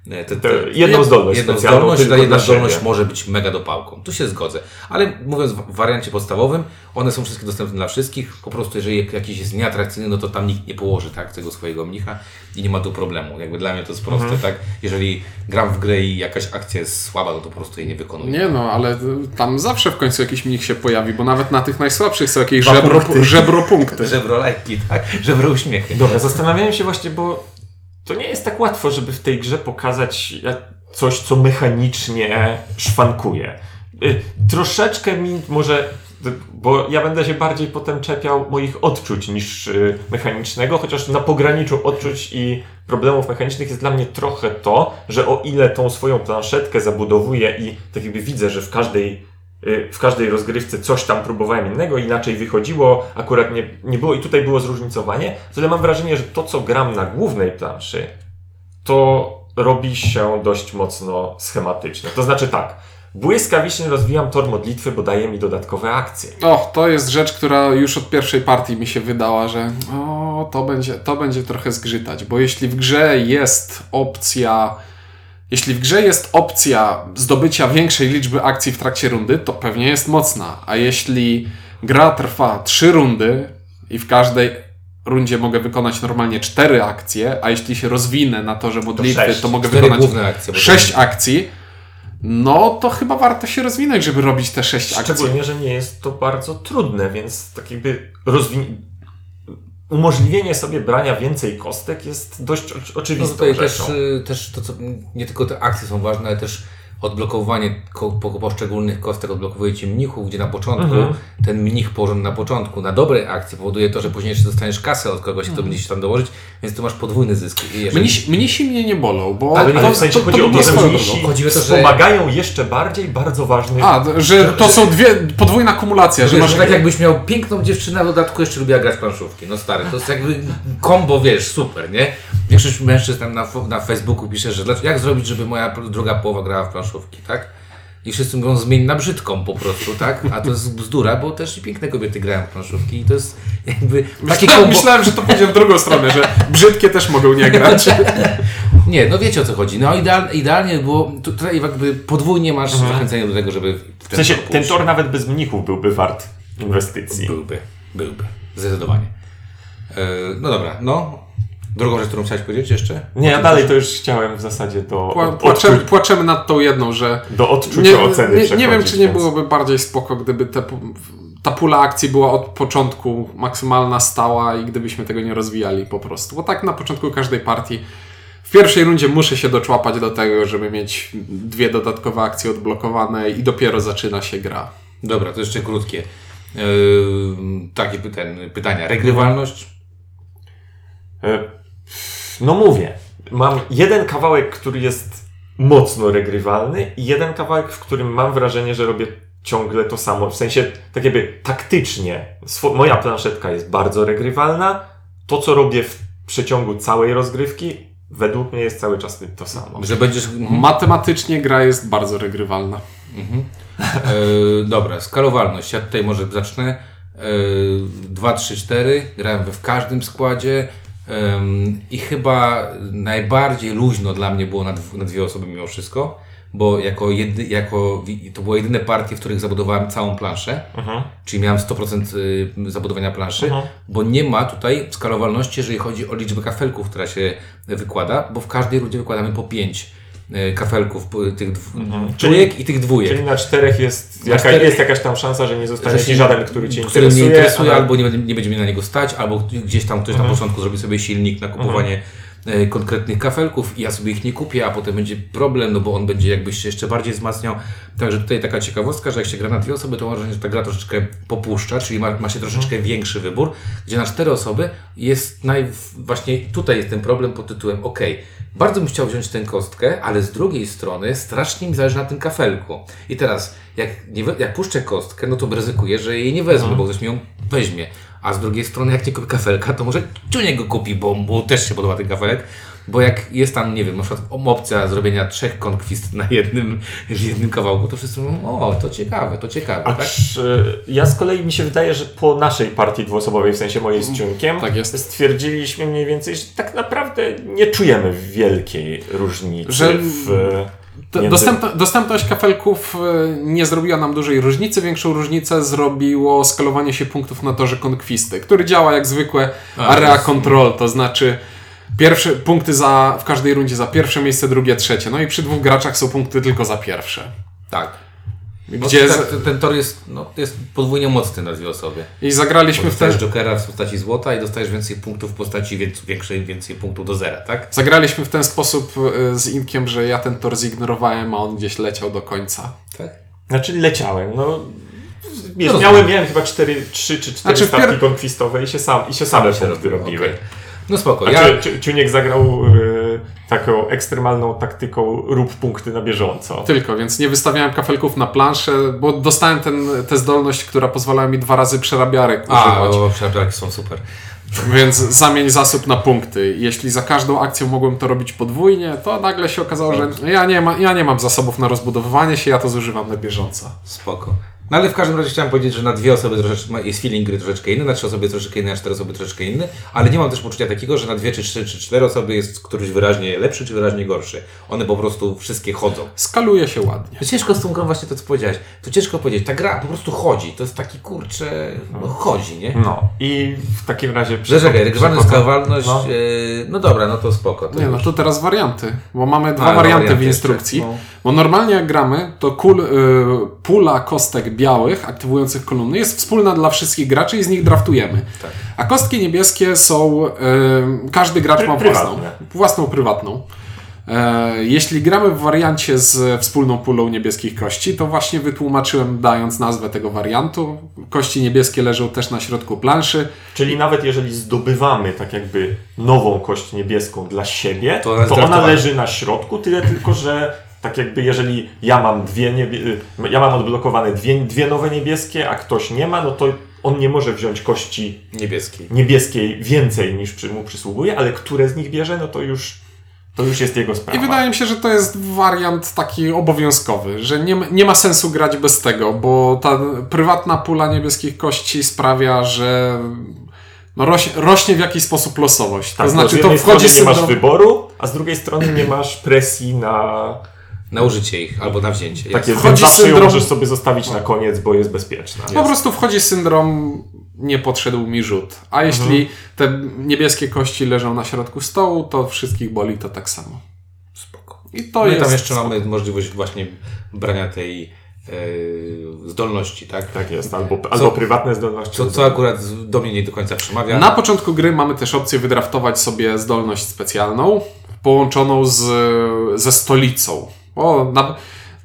Speaker 1: te, te,
Speaker 2: Te, jedną zdolność
Speaker 1: jedną
Speaker 2: specjalną
Speaker 1: zdolność,
Speaker 2: tylko
Speaker 1: jedna zdolność może być mega dopałką. Tu się zgodzę. Ale mówiąc w wariancie podstawowym, one są wszystkie dostępne dla wszystkich. Po prostu jeżeli jak- jakiś jest nieatrakcyjny, no to tam nikt nie położy tak, tego swojego mnicha i nie ma tu problemu. Jakby dla mnie to jest proste,
Speaker 2: Mhm.
Speaker 1: tak? Jeżeli gram w grę i jakaś akcja jest słaba, no to po prostu jej nie wykonuję.
Speaker 3: Nie no, ale tam zawsze w końcu jakiś mnich się pojawi, bo nawet na tych najsłabszych są jakieś żebro,
Speaker 1: punkty.
Speaker 3: żebro punkty.
Speaker 1: Żebro lajki, tak? Żebro uśmiechy.
Speaker 2: Dobra, zastanawiałem się właśnie, bo to nie jest tak łatwo, żeby w tej grze pokazać coś, co mechanicznie szwankuje. Y, Troszeczkę mi może, bo ja będę się bardziej potem czepiał moich odczuć niż y, mechanicznego, chociaż na pograniczu odczuć i problemów mechanicznych jest dla mnie trochę to, że o ile tą swoją planszetkę zabudowuję i tak jakby widzę, że w każdej w każdej rozgrywce coś tam próbowałem innego, inaczej wychodziło, akurat nie, nie było i tutaj było zróżnicowanie, tyle mam wrażenie, że to, co gram na głównej planszy, to robi się dość mocno schematyczne. To znaczy tak, błyskawicznie rozwijam tor modlitwy, bo daje mi dodatkowe akcje.
Speaker 3: O, to jest rzecz, która już od pierwszej partii mi się wydała, że o, to będzie, to będzie trochę zgrzytać, bo jeśli w grze jest opcja jeśli w grze jest opcja zdobycia większej liczby akcji w trakcie rundy, to pewnie jest mocna. A jeśli gra trwa trzy rundy i w każdej rundzie mogę wykonać normalnie cztery akcje, a jeśli się rozwinę na torze modlitwy,
Speaker 2: sześć.
Speaker 3: to mogę wykonać
Speaker 1: akcje. bo to-
Speaker 3: sześć akcji, no to chyba warto się rozwinąć, żeby robić te sześć akcji.
Speaker 2: Szczególnie, że nie jest to bardzo trudne, więc tak jakby rozwi- umożliwienie sobie brania więcej kostek jest dość oczy-
Speaker 1: No
Speaker 2: oczywistą
Speaker 1: tutaj
Speaker 2: rzeczą.
Speaker 1: też, y, też to, co, nie tylko te akcje są ważne, ale też odblokowanie ko- po- poszczególnych kostek odblokowuje ci mnichów, gdzie na początku
Speaker 2: Mhm.
Speaker 1: ten mnich położony na początku na dobre akcje powoduje to, że później jeszcze dostaniesz kasę od kogoś, kto będzie się tam dołożyć, więc tu masz podwójny zysk. Jeżeli-
Speaker 3: Mnisi, mnisi mnie nie bolą, bo
Speaker 2: Ale
Speaker 3: to,
Speaker 2: w sensie
Speaker 3: to,
Speaker 2: chodzi
Speaker 3: to
Speaker 2: o to, że mnisi.
Speaker 1: Chodzi o to, że-
Speaker 2: wspomagają jeszcze bardziej bardzo ważnych...
Speaker 3: A, że to są dwie, podwójna kumulacja, że masz...
Speaker 1: tak jakbyś miał piękną dziewczynę, a w dodatku jeszcze lubiła grać w planszówki. No stary, to jest jakby kombo, wiesz, super, nie? Większość mężczyzn tam na, na Facebooku pisze, że jak zrobić, żeby moja druga połowa grała w planszówki, tak? I wszyscy mówią, zmień na brzydką po prostu, tak? A to jest bzdura, bo też i piękne kobiety grają w planszówki i to jest jakby
Speaker 3: Myślałem,
Speaker 1: kombo...
Speaker 3: myślałem, że to pójdzie w drugą stronę, że brzydkie też mogą nie grać.
Speaker 1: Nie, no wiecie o co chodzi. No idealnie, idealnie było, tu- tutaj jakby podwójnie masz zachęcenie do tego, żeby w
Speaker 2: W
Speaker 1: ten
Speaker 2: sensie
Speaker 1: tor
Speaker 2: ten tor nawet bez mnichów byłby wart inwestycji.
Speaker 1: Byłby, byłby. Zdecydowanie. E, no dobra, no. Drugą rzecz, którą chciałeś powiedzieć jeszcze?
Speaker 2: Nie, ja dalej to już chciałem w zasadzie do,
Speaker 3: Pła, płaczemy,
Speaker 2: odczu-
Speaker 3: płaczemy nad tą jedną, że
Speaker 2: do odczucia
Speaker 3: nie,
Speaker 2: oceny
Speaker 3: nie, nie wiem, czy nie
Speaker 2: więc-
Speaker 3: byłoby bardziej spoko, gdyby te, ta pula akcji była od początku maksymalna, stała i gdybyśmy tego nie rozwijali po prostu. Bo tak na początku każdej partii w pierwszej rundzie muszę się doczłapać do tego, żeby mieć dwie dodatkowe akcje odblokowane i dopiero zaczyna się gra.
Speaker 1: Dobra, to jeszcze krótkie. E, takie pytania, pytania. Regrywalność?
Speaker 2: E, No mówię, mam jeden kawałek, który jest mocno regrywalny i jeden kawałek, w którym mam wrażenie, że robię ciągle to samo. W sensie, tak jakby taktycznie. Swo- moja planszetka jest bardzo regrywalna. To, co robię w przeciągu całej rozgrywki, według mnie jest cały czas to samo.
Speaker 1: Że będziesz...
Speaker 3: Matematycznie gra jest bardzo regrywalna.
Speaker 1: E, dobra, skalowalność. Ja tutaj może zacznę. E, 2, 3, 4. Grałem we w każdym składzie. I chyba najbardziej luźno dla mnie było na, na dwie osoby mimo wszystko, bo jako, jedy, jako to były jedyne partie, w których zabudowałem całą planszę,
Speaker 2: Mhm.
Speaker 1: czyli miałem 100% y, zabudowania planszy,
Speaker 2: Mhm.
Speaker 1: bo nie ma tutaj skalowalności, jeżeli chodzi o liczbę kafelków, która się wykłada, bo w każdej rundzie wykładamy po 5 kafelków, po- tych
Speaker 2: Mhm.
Speaker 1: trójek i tych dwójek.
Speaker 2: Czyli na czterech jest,
Speaker 1: Na
Speaker 2: jaka,
Speaker 1: czterech-
Speaker 2: jest jakaś tam szansa, że nie zostanie ci żaden, który Cię
Speaker 1: który
Speaker 2: interesuje.
Speaker 1: interesuje,
Speaker 2: ale-
Speaker 1: albo nie, nie będzie mnie na niego stać, albo gdzieś tam ktoś
Speaker 2: Mhm.
Speaker 1: na początku zrobi sobie silnik na kupowanie e, konkretnych kafelków i ja sobie ich nie kupię, a potem będzie problem, no bo on będzie jakbyś się jeszcze bardziej wzmacniał. Także tutaj taka ciekawostka, że jak się gra na dwie osoby, to mam wrażenie, że ta gra troszeczkę popuszcza, czyli ma, ma się troszeczkę
Speaker 2: Mhm.
Speaker 1: większy wybór, gdzie na cztery osoby jest naj... właśnie tutaj jest ten problem pod tytułem ok, bardzo bym chciał wziąć tę kostkę, ale z drugiej strony strasznie mi zależy na tym kafelku. I teraz, jak, nie, jak puszczę kostkę, no to ryzykuję, że jej nie wezmę, bo ktoś mi ją weźmie. A z drugiej strony, jak nie kupi kafelka, to może Ciuniek go kupi, bo mu też się podoba ten kafelek. Bo jak jest tam, nie wiem, na przykład opcja zrobienia trzech konkwist na jednym, w jednym kawałku, to wszyscy mówią, o, to ciekawe, to ciekawe, tak?
Speaker 2: Acz, y, ja z kolei mi się wydaje, że po naszej partii dwuosobowej, w sensie mojej z Ciunkiem,
Speaker 3: Tak jest.
Speaker 2: stwierdziliśmy mniej więcej, że tak naprawdę nie czujemy wielkiej różnicy
Speaker 3: Że-
Speaker 2: w...
Speaker 3: Dostępna, dostępność kafelków e, nie zrobiła nam dużej różnicy. Większą różnicę zrobiło skalowanie się punktów na torze konkwisty, który działa jak zwykłe
Speaker 1: A,
Speaker 3: area
Speaker 1: jest-
Speaker 3: control, to znaczy pierwsze punkty za, w każdej rundzie za pierwsze miejsce, drugie, trzecie. No i przy dwóch graczach są punkty tylko za pierwsze.
Speaker 1: Tak.
Speaker 3: Gdzie z,
Speaker 1: ten, ten tor jest, no, jest podwójnie mocny na dwie osoby.
Speaker 3: I zagraliśmy w ten,
Speaker 1: Jokera w postaci złota i dostajesz więcej punktów w postaci więcej, większej, więcej punktów do zera, tak?
Speaker 3: zagraliśmy w ten sposób e, z Inkiem, że ja ten tor zignorowałem, a on gdzieś leciał do końca.
Speaker 1: Tak.
Speaker 2: Znaczy leciałem, no... Wiesz,
Speaker 1: No,
Speaker 2: miałem, miałem chyba 4, 3 czy 4
Speaker 3: Znaczy, w
Speaker 2: stawki
Speaker 3: pier-
Speaker 2: konkwistowe i się, sam, i się same
Speaker 1: się
Speaker 2: punkty
Speaker 1: robiło,
Speaker 2: robiły.
Speaker 1: okej. No spoko.
Speaker 2: A
Speaker 1: Ja,
Speaker 2: Ciu- Ciu- Ciuniek zagrał y, taką ekstremalną taktyką rób punkty na bieżąco.
Speaker 3: Tylko, więc nie wystawiałem kafelków na planszę, bo dostałem ten, tę zdolność, która pozwalała mi dwa razy przerabiarek
Speaker 1: a,
Speaker 3: używać.
Speaker 1: o, przerabiarki są super.
Speaker 3: Więc zamień zasób na punkty. Jeśli za każdą akcją mogłem to robić podwójnie, to nagle się okazało, że ja nie, ma, ja nie mam zasobów na rozbudowywanie się, ja to zużywam na bieżąco.
Speaker 1: Spoko. No ale w każdym razie chciałem powiedzieć, że na dwie osoby troszeczkę, ma- jest feeling gry troszeczkę inny, na trzy osoby troszeczkę inny, na cztery osoby troszeczkę inny, ale nie mam też poczucia takiego, że na dwie czy trzy czy cztery osoby jest któryś wyraźnie lepszy czy wyraźnie gorszy. One po prostu wszystkie chodzą.
Speaker 3: Skaluje się ładnie.
Speaker 1: To ciężko z tą grą właśnie to, co powiedziałeś. To ciężko powiedzieć. Ta gra po prostu chodzi. To jest taki kurczę, no chodzi, nie?
Speaker 2: No i w takim razie...
Speaker 1: Że czekaj, regrywalność,
Speaker 2: przechodzę-
Speaker 1: skalowalność,
Speaker 2: No.
Speaker 1: yy, no dobra, no to spoko. To
Speaker 3: Nie, no
Speaker 1: już.
Speaker 3: to teraz warianty, bo mamy dwa
Speaker 1: A, no,
Speaker 3: warianty w
Speaker 1: warianty
Speaker 3: instrukcji.
Speaker 1: jeszcze, no.
Speaker 3: Bo normalnie jak gramy, to kul, y, pula kostek białych aktywujących kolumny jest wspólna dla wszystkich graczy i z nich draftujemy.
Speaker 1: Tak.
Speaker 3: A kostki niebieskie są, każdy gracz
Speaker 2: Pry-
Speaker 3: ma własną, własną prywatną. E, Jeśli gramy w wariancie z wspólną pulą niebieskich kości, to właśnie wytłumaczyłem dając nazwę tego wariantu. Kości niebieskie leżą też na środku planszy.
Speaker 2: Czyli nawet jeżeli zdobywamy tak jakby nową kość niebieską dla siebie,
Speaker 1: To
Speaker 2: to,
Speaker 1: ona
Speaker 2: leży na środku, tyle tylko, że tak jakby jeżeli ja mam dwie niebie... ja mam odblokowane dwie, dwie nowe niebieskie, a ktoś nie ma, no to on nie może wziąć kości
Speaker 1: Niebieskiej.
Speaker 2: niebieskiej więcej niż przy, mu przysługuje, ale które z nich bierze, no to już to już jest jego sprawa.
Speaker 3: I wydaje mi się, że to jest wariant taki obowiązkowy, że nie, ma- nie ma sensu grać bez tego, bo ta prywatna pula niebieskich kości sprawia, że no roś, rośnie w jakiś sposób losowość.
Speaker 2: tak,
Speaker 3: to
Speaker 2: bo
Speaker 3: znaczy
Speaker 2: z
Speaker 3: to
Speaker 2: jednej
Speaker 3: wchodzi
Speaker 2: strony nie masz
Speaker 3: syndrom...
Speaker 2: wyboru, a z drugiej strony nie masz presji na
Speaker 1: Na użycie ich albo na wzięcie.
Speaker 2: takie,
Speaker 3: Wchodzi
Speaker 2: zawsze ją
Speaker 3: syndrom-
Speaker 2: możesz sobie zostawić na koniec, bo jest bezpieczna.
Speaker 3: Po prostu wchodzi syndrom nie podszedł mi rzut. A jeśli te niebieskie kości leżą na środku stołu, to wszystkich boli to tak samo.
Speaker 1: Spoko.
Speaker 3: I to
Speaker 1: No i
Speaker 3: jest...
Speaker 1: tam jeszcze mamy możliwość właśnie brania tej e, zdolności, tak?
Speaker 2: Tak jest, albo, albo prywatne zdolności.
Speaker 1: Co, co akurat do mnie nie do końca przemawia.
Speaker 3: Na początku gry mamy też opcję wydraftować sobie zdolność specjalną połączoną z, ze stolicą. Bo na,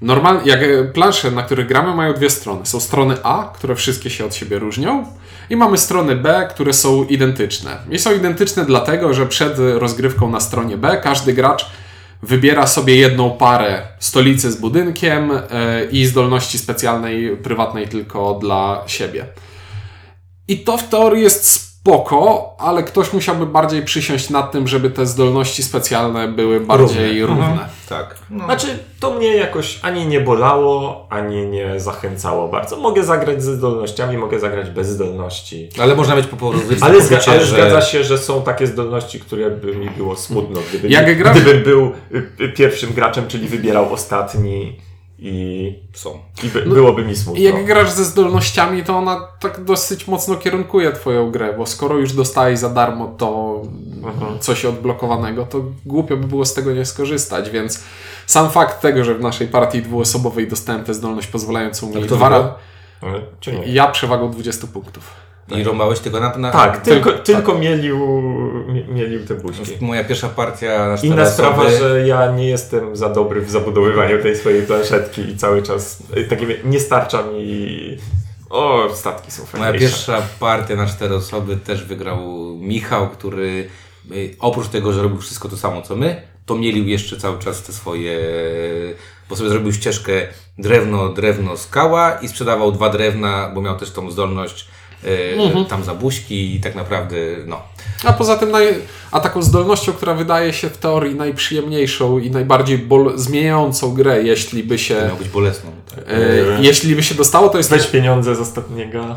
Speaker 3: normal, jak e, plansze, na których gramy, mają dwie strony. Są strony A, które wszystkie się od siebie różnią, i mamy strony B, które są identyczne. I są identyczne dlatego, że przed rozgrywką na stronie B każdy gracz wybiera sobie jedną parę stolicy z budynkiem e, i zdolności specjalnej, prywatnej tylko dla siebie. I to w teorii jest spoko, ale ktoś musiałby bardziej przysiąść nad tym, żeby te zdolności specjalne były bardziej równe.
Speaker 1: Mhm. Tak. No.
Speaker 2: Znaczy, to mnie jakoś ani nie bolało, ani nie zachęcało bardzo. Mogę zagrać ze zdolnościami, mogę zagrać bez zdolności.
Speaker 1: Ale można mieć po prostu
Speaker 2: Ale, zga- ale
Speaker 1: że...
Speaker 2: zgadza się, że są takie zdolności, które by mi było smutno, gdyby,
Speaker 3: Jak grasz-
Speaker 2: gdybym był y, y, pierwszym graczem, czyli wybierał ostatni i,
Speaker 1: Są.
Speaker 2: i by, byłoby mi smutno.
Speaker 3: I jak grasz ze zdolnościami, to ona tak dosyć mocno kierunkuje twoją grę, bo skoro już dostałeś za darmo to
Speaker 2: Mhm.
Speaker 3: coś odblokowanego, to głupio by było z tego nie skorzystać, więc sam fakt tego, że w naszej partii dwuosobowej dostałem tę zdolność pozwalającą mi dwa razy... Ja przewagą 20 punktów.
Speaker 1: I rąbałeś tylko na... na
Speaker 2: Tak, tylko,
Speaker 3: tak.
Speaker 2: tylko mielił, mie- mielił te buźki.
Speaker 1: Moja pierwsza partia
Speaker 2: Inna sprawa, że ja nie jestem za dobry w zabudowywaniu tej swojej planszetki i cały czas y, takie nie starcza mi. O, statki są
Speaker 1: Moja
Speaker 2: fajniejsze.
Speaker 1: pierwsza partia na cztery osoby też wygrał Michał, który y, oprócz tego, że robił wszystko to samo co my, to mielił jeszcze cały czas te swoje, bo sobie zrobił ścieżkę drewno, drewno, skała i sprzedawał dwa drewna, bo miał też tą zdolność y, tam za buźki i tak naprawdę, no.
Speaker 3: A poza tym, naj... a taką zdolnością, która wydaje się w teorii najprzyjemniejszą i najbardziej bol... zmieniającą grę, jeśli by się,
Speaker 1: Miał być bolesną. Tak.
Speaker 3: e, jeśli by się dostało, to jest
Speaker 2: Weź pieniądze z ostatniego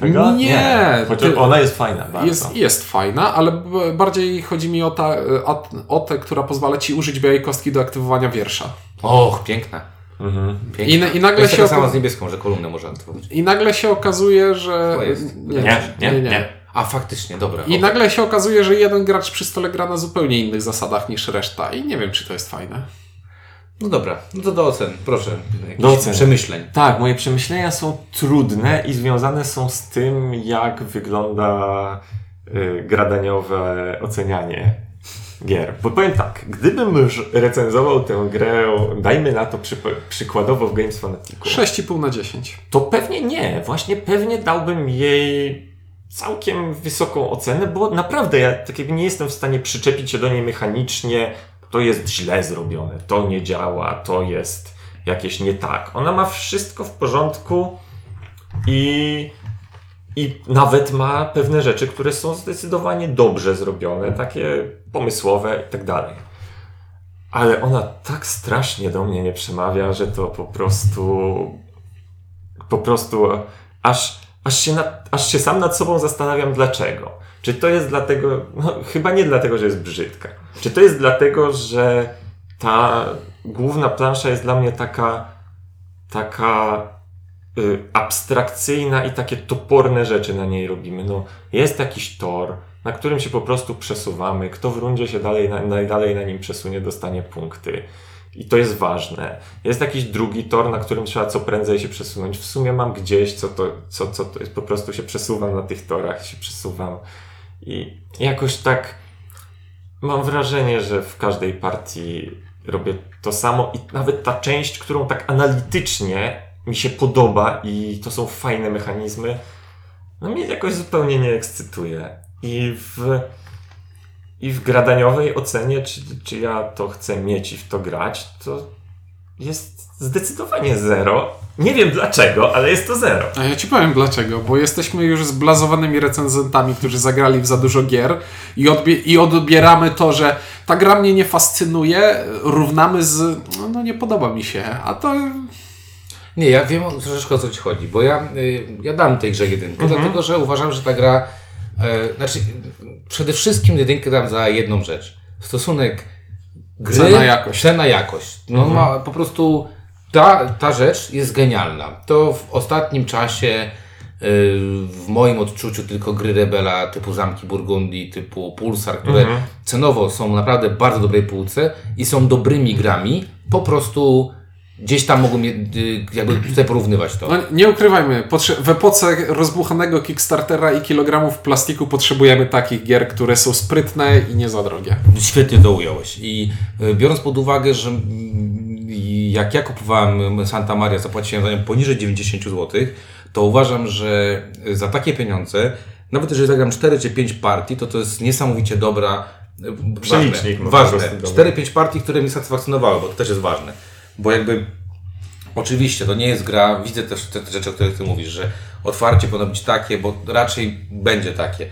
Speaker 2: tego?
Speaker 3: Nie,
Speaker 2: Chociaż
Speaker 3: ty-
Speaker 2: ona jest fajna bardzo.
Speaker 3: Jest, jest fajna, ale bardziej chodzi mi o, ta, o, o tę, która pozwala ci użyć białej kostki do aktywowania wiersza.
Speaker 1: Och, piękna.
Speaker 2: Mhm.
Speaker 3: I, i, nagle się
Speaker 1: sama z niebieską, że kolumnę można aktywować.
Speaker 3: I nagle się okazuje, że.
Speaker 1: To jest.
Speaker 3: Nie,
Speaker 2: Nie, nie, nie.
Speaker 1: A faktycznie, dobra.
Speaker 3: I
Speaker 1: o.
Speaker 3: nagle się okazuje, że jeden gracz przy stole gra na zupełnie innych zasadach niż reszta. I nie wiem, czy to jest fajne.
Speaker 1: No dobra, no to do ocen, proszę.
Speaker 2: Do ocen.
Speaker 1: przemyśleń.
Speaker 2: Tak, moje przemyślenia są trudne i związane są z tym, jak wygląda y, gradaniowe ocenianie gier. Bo powiem tak, gdybym już recenzował tę grę, dajmy na to przyp- przykładowo w Games Fanaticu,
Speaker 3: 6,5 na 10.
Speaker 2: to pewnie nie. Właśnie pewnie dałbym jej całkiem wysoką ocenę, bo naprawdę ja tak jakby nie jestem w stanie przyczepić się do niej mechanicznie. To jest źle zrobione, to nie działa, to jest jakieś nie tak. Ona ma wszystko w porządku i, i nawet ma pewne rzeczy, które są zdecydowanie dobrze zrobione, takie pomysłowe i tak dalej. Ale ona tak strasznie do mnie nie przemawia, że to po prostu po prostu aż, aż, się nad, aż się sam nad sobą zastanawiam dlaczego. Czy to jest dlatego, no chyba nie dlatego, że jest brzydka. Czy to jest dlatego, że ta główna plansza jest dla mnie taka, taka abstrakcyjna i takie toporne rzeczy na niej robimy. No, jest jakiś tor, na którym się po prostu przesuwamy. Kto w rundzie się dalej, na, najdalej na nim przesunie, dostanie punkty. I to jest ważne. Jest jakiś drugi tor, na którym trzeba co prędzej się przesunąć. W sumie mam gdzieś, co to, co, co to jest. Po prostu się przesuwam na tych torach, się przesuwam. I jakoś tak mam wrażenie, że w każdej partii robię to samo i nawet ta część, którą tak analitycznie mi się podoba i to są fajne mechanizmy, no mnie jakoś zupełnie nie ekscytuje. I w, i w gradaniowej ocenie, czy, czy ja to chcę mieć i w to grać, to jest zdecydowanie zero. Nie wiem dlaczego, ale jest to zero.
Speaker 3: A ja ci powiem dlaczego, bo jesteśmy już zblazowanymi recenzentami, którzy zagrali w za dużo gier i, odbie- i odbieramy to, że ta gra mnie nie fascynuje, równamy z no, no nie podoba mi się, a to
Speaker 1: Nie, ja wiem troszeczkę o co Ci chodzi, bo ja, y, ja dam tej grze jedynkę,
Speaker 3: Mhm.
Speaker 1: dlatego że uważam, że ta gra, e, znaczy przede wszystkim jedynkę dam za jedną rzecz. Stosunek gry,
Speaker 3: Cena, jakość.
Speaker 1: Cena, jakość. No ma po prostu, ta, ta rzecz jest genialna. To w ostatnim czasie y, w moim odczuciu tylko gry Rebela typu Zamki Burgundii, typu Pulsar, które cenowo są naprawdę bardzo dobrej półce i są dobrymi grami, po prostu gdzieś tam mogą je, y, jakby tutaj porównywać to.
Speaker 3: No, nie ukrywajmy, w epoce rozbuchanego Kickstartera i kilogramów plastiku potrzebujemy takich gier, które są sprytne i nie za drogie.
Speaker 1: Świetnie to ująłeś. I y, biorąc pod uwagę, że jak ja kupowałem Santa Maria, zapłaciłem za nią poniżej 90 zł, to uważam, że za takie pieniądze, nawet jeżeli zagram 4 czy 5 partii, to to jest niesamowicie dobra. y,
Speaker 2: Przelicznik
Speaker 1: ważne,
Speaker 2: po
Speaker 1: ważne.
Speaker 2: dobry.
Speaker 1: 4-5 partii, które mnie satysfakcjonowały, bo to też jest ważne. Bo jakby Oczywiście, to nie jest gra, widzę też te, te rzeczy, o których Ty mówisz, że otwarcie powinno być takie, bo raczej będzie takie.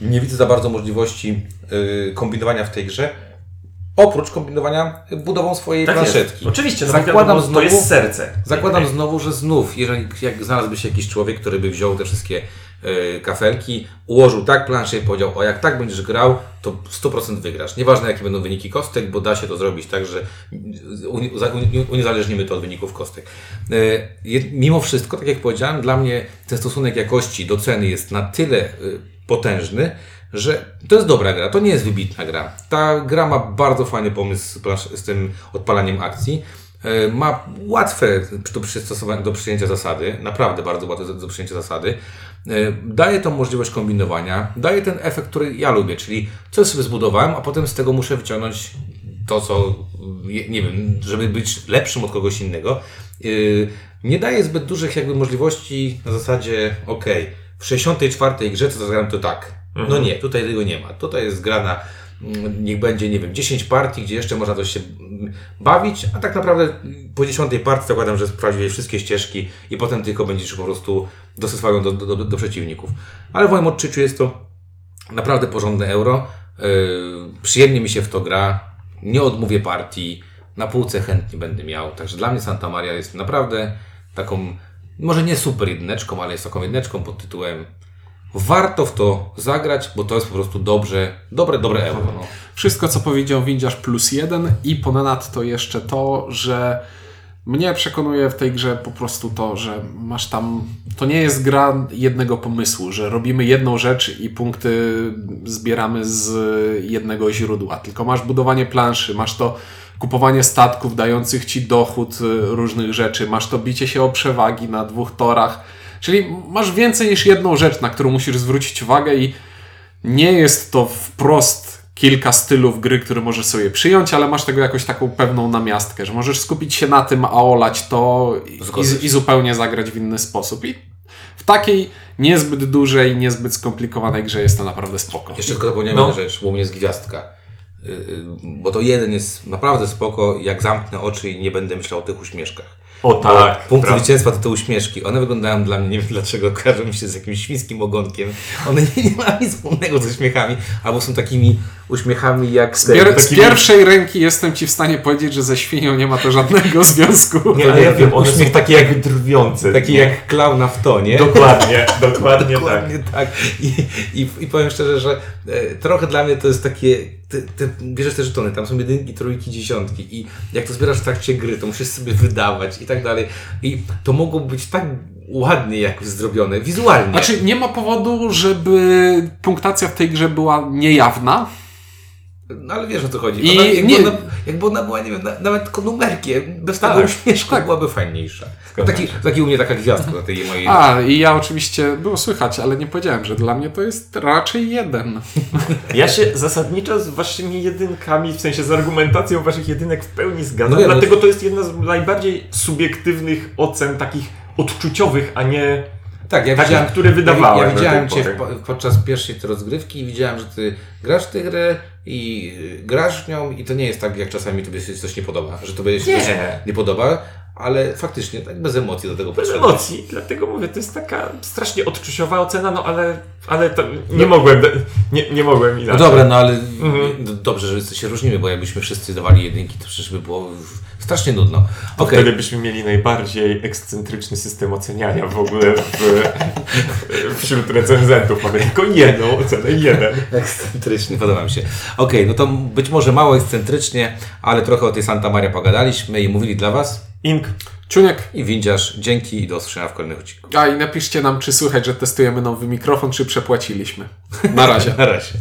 Speaker 1: Nie widzę za bardzo możliwości y, kombinowania w tej grze, oprócz kombinowania budową swojej
Speaker 2: Tak
Speaker 1: planszetki.
Speaker 2: Oczywiście, no
Speaker 1: zakładam znowu,
Speaker 2: to jest serce.
Speaker 1: Zakładam znowu, że znów, jeżeli jak znalazłby się jakiś człowiek, który by wziął te wszystkie kafelki, ułożył tak planszę i powiedział, o jak tak będziesz grał, to 100% wygrasz. Nieważne jakie będą wyniki kostek, bo da się to zrobić tak, że uni- za- uni- uniezależnimy to od wyników kostek. Je- mimo wszystko, tak jak powiedziałem, dla mnie ten stosunek jakości do ceny jest na tyle y, potężny, że to jest dobra gra, to nie jest wybitna gra. Ta gra ma bardzo fajny pomysł z, tym odpalaniem akcji. E, Ma łatwe do do przyjęcia zasady, naprawdę bardzo łatwe do przyjęcia zasady. E, Daje tą możliwość kombinowania, daje ten efekt, który ja lubię, czyli coś sobie zbudowałem, a potem z tego muszę wyciągnąć to, co, nie wiem, żeby być lepszym od kogoś innego. Yy, Nie daje zbyt dużych jakby możliwości na zasadzie, ok, w 64 grze co zagram to tak. No nie, tutaj tego nie ma. Tutaj jest gra na, mm, niech będzie, nie wiem, 10 partii, gdzie jeszcze można coś się bawić, a tak naprawdę po 10 partii zakładam, że sprawdziłeś wszystkie ścieżki i potem tylko będziesz po prostu dostosował do, do, do, do przeciwników. Ale w moim odczuciu jest to naprawdę porządne euro. Yy, przyjemnie mi się w to gra. Nie odmówię partii. Na półce chętnie będę miał. Także dla mnie Santa Maria jest naprawdę taką, może nie super jedyneczką, ale jest taką jedyneczką pod tytułem warto w to zagrać, bo to jest po prostu dobrze, dobre, dobre euro. No.
Speaker 3: Wszystko, co powiedział Windziarz plus jeden i ponadto jeszcze to, że mnie przekonuje w tej grze po prostu to, że masz tam. To nie jest gra jednego pomysłu, że robimy jedną rzecz i punkty zbieramy z jednego źródła, tylko masz budowanie planszy, masz to kupowanie statków dających ci dochód y, różnych rzeczy, masz to bicie się o przewagi na dwóch torach. Czyli masz więcej niż jedną rzecz, na którą musisz zwrócić uwagę i nie jest to wprost kilka stylów gry, które możesz sobie przyjąć, ale masz tego jakąś taką pewną namiastkę, że możesz skupić się na tym, a olać to i, i zupełnie zagrać w inny sposób. I w takiej niezbyt dużej, niezbyt skomplikowanej grze jest to naprawdę spoko.
Speaker 1: Jeszcze tylko zapomniałem
Speaker 2: No.
Speaker 1: rzecz, bo u mnie jest gwiazdka. Yy, Bo to jeden jest naprawdę spoko, jak zamknę oczy i nie będę myślał o tych uśmieszkach.
Speaker 2: O
Speaker 1: Bo
Speaker 2: tak,
Speaker 1: punkt
Speaker 2: prawda.
Speaker 1: zwycięstwa to te uśmieszki. One wyglądają dla mnie, nie wiem dlaczego, kojarzą mi się z jakimś świńskim ogonkiem. One nie, nie mają nic wspólnego z uśmiechami, albo są takimi uśmiechami jak...
Speaker 3: Z, pier- z pierwszej ręki jestem ci w stanie powiedzieć, że ze świnią nie ma to żadnego związku.
Speaker 2: Nie, ale ja wiem, one
Speaker 1: uśmiech
Speaker 2: są takie jakby drwiące.
Speaker 1: Taki
Speaker 2: nie?
Speaker 1: jak klauna w tonie.
Speaker 2: Dokładnie, dokładnie tak.
Speaker 1: Dokładnie tak. I, i, I powiem szczerze, że e, trochę dla mnie to jest takie. Te, te, bierzesz te żetony, tam są jedynki, trójki, dziesiątki i jak to zbierasz w trakcie gry, to musisz sobie wydawać i tak dalej. I to mogło być tak ładnie jakoś zrobione, wizualnie.
Speaker 3: Znaczy, nie ma powodu, żeby punktacja w tej grze była niejawna.
Speaker 1: No ale wiesz o co chodzi.
Speaker 3: I
Speaker 1: Ona, jakby,
Speaker 3: nie-
Speaker 1: ona, jakby ona była, nie wiem, na, nawet tylko numerkiem, bez tego
Speaker 2: Tak,
Speaker 1: uśmieszku byłaby fajniejsza. No, taki, taki u mnie taka gwiazdka na tej mojej...
Speaker 3: A, i ja oczywiście, było słychać, ale nie powiedziałem, że dla mnie to jest raczej jeden.
Speaker 2: Ja się zasadniczo z waszymi jedynkami, w sensie z argumentacją waszych jedynek w pełni zgadzam,
Speaker 1: No wiem,
Speaker 2: dlatego to jest jedna z najbardziej subiektywnych ocen, takich odczuciowych, a nie...
Speaker 1: Tak, ja
Speaker 2: Takich,
Speaker 1: widziałem,
Speaker 2: które wydawałem
Speaker 1: Ja, ja widziałem Cię w, po- podczas pierwszej tej rozgrywki i widziałem, że Ty grasz w tę grę i y, grasz w nią i to nie jest tak, jak czasami Tobie się coś nie podoba, że Tobie się
Speaker 2: Nie.
Speaker 1: coś nie podoba, ale faktycznie tak bez emocji do tego
Speaker 2: Bez emocji, dlatego mówię, to jest taka strasznie odczuciowa ocena, no ale, ale to nie mogłem, nie, nie mogłem
Speaker 1: No
Speaker 2: inaczej.
Speaker 1: dobra, no ale
Speaker 2: Mhm.
Speaker 1: no dobrze, że się różnimy, bo jakbyśmy wszyscy dawali jedynki, to przecież by było strasznie nudno. Okej,
Speaker 2: Wtedy byśmy mieli najbardziej ekscentryczny system oceniania w ogóle w, wśród recenzentów. Mamy tylko jedną ocenę, jeden.
Speaker 1: ekscentrycznie, podoba mi się. Okej, no to być może mało ekscentrycznie, ale trochę o tej Santa Maria pogadaliśmy i mówili dla Was
Speaker 2: Ink.
Speaker 3: Czuniek,
Speaker 1: i Windziarz. Dzięki i do usłyszenia w kolejnych odcinkach.
Speaker 3: a i napiszcie nam, czy słychać, że testujemy nowy mikrofon, czy przepłaciliśmy. Na razie.
Speaker 1: Na razie.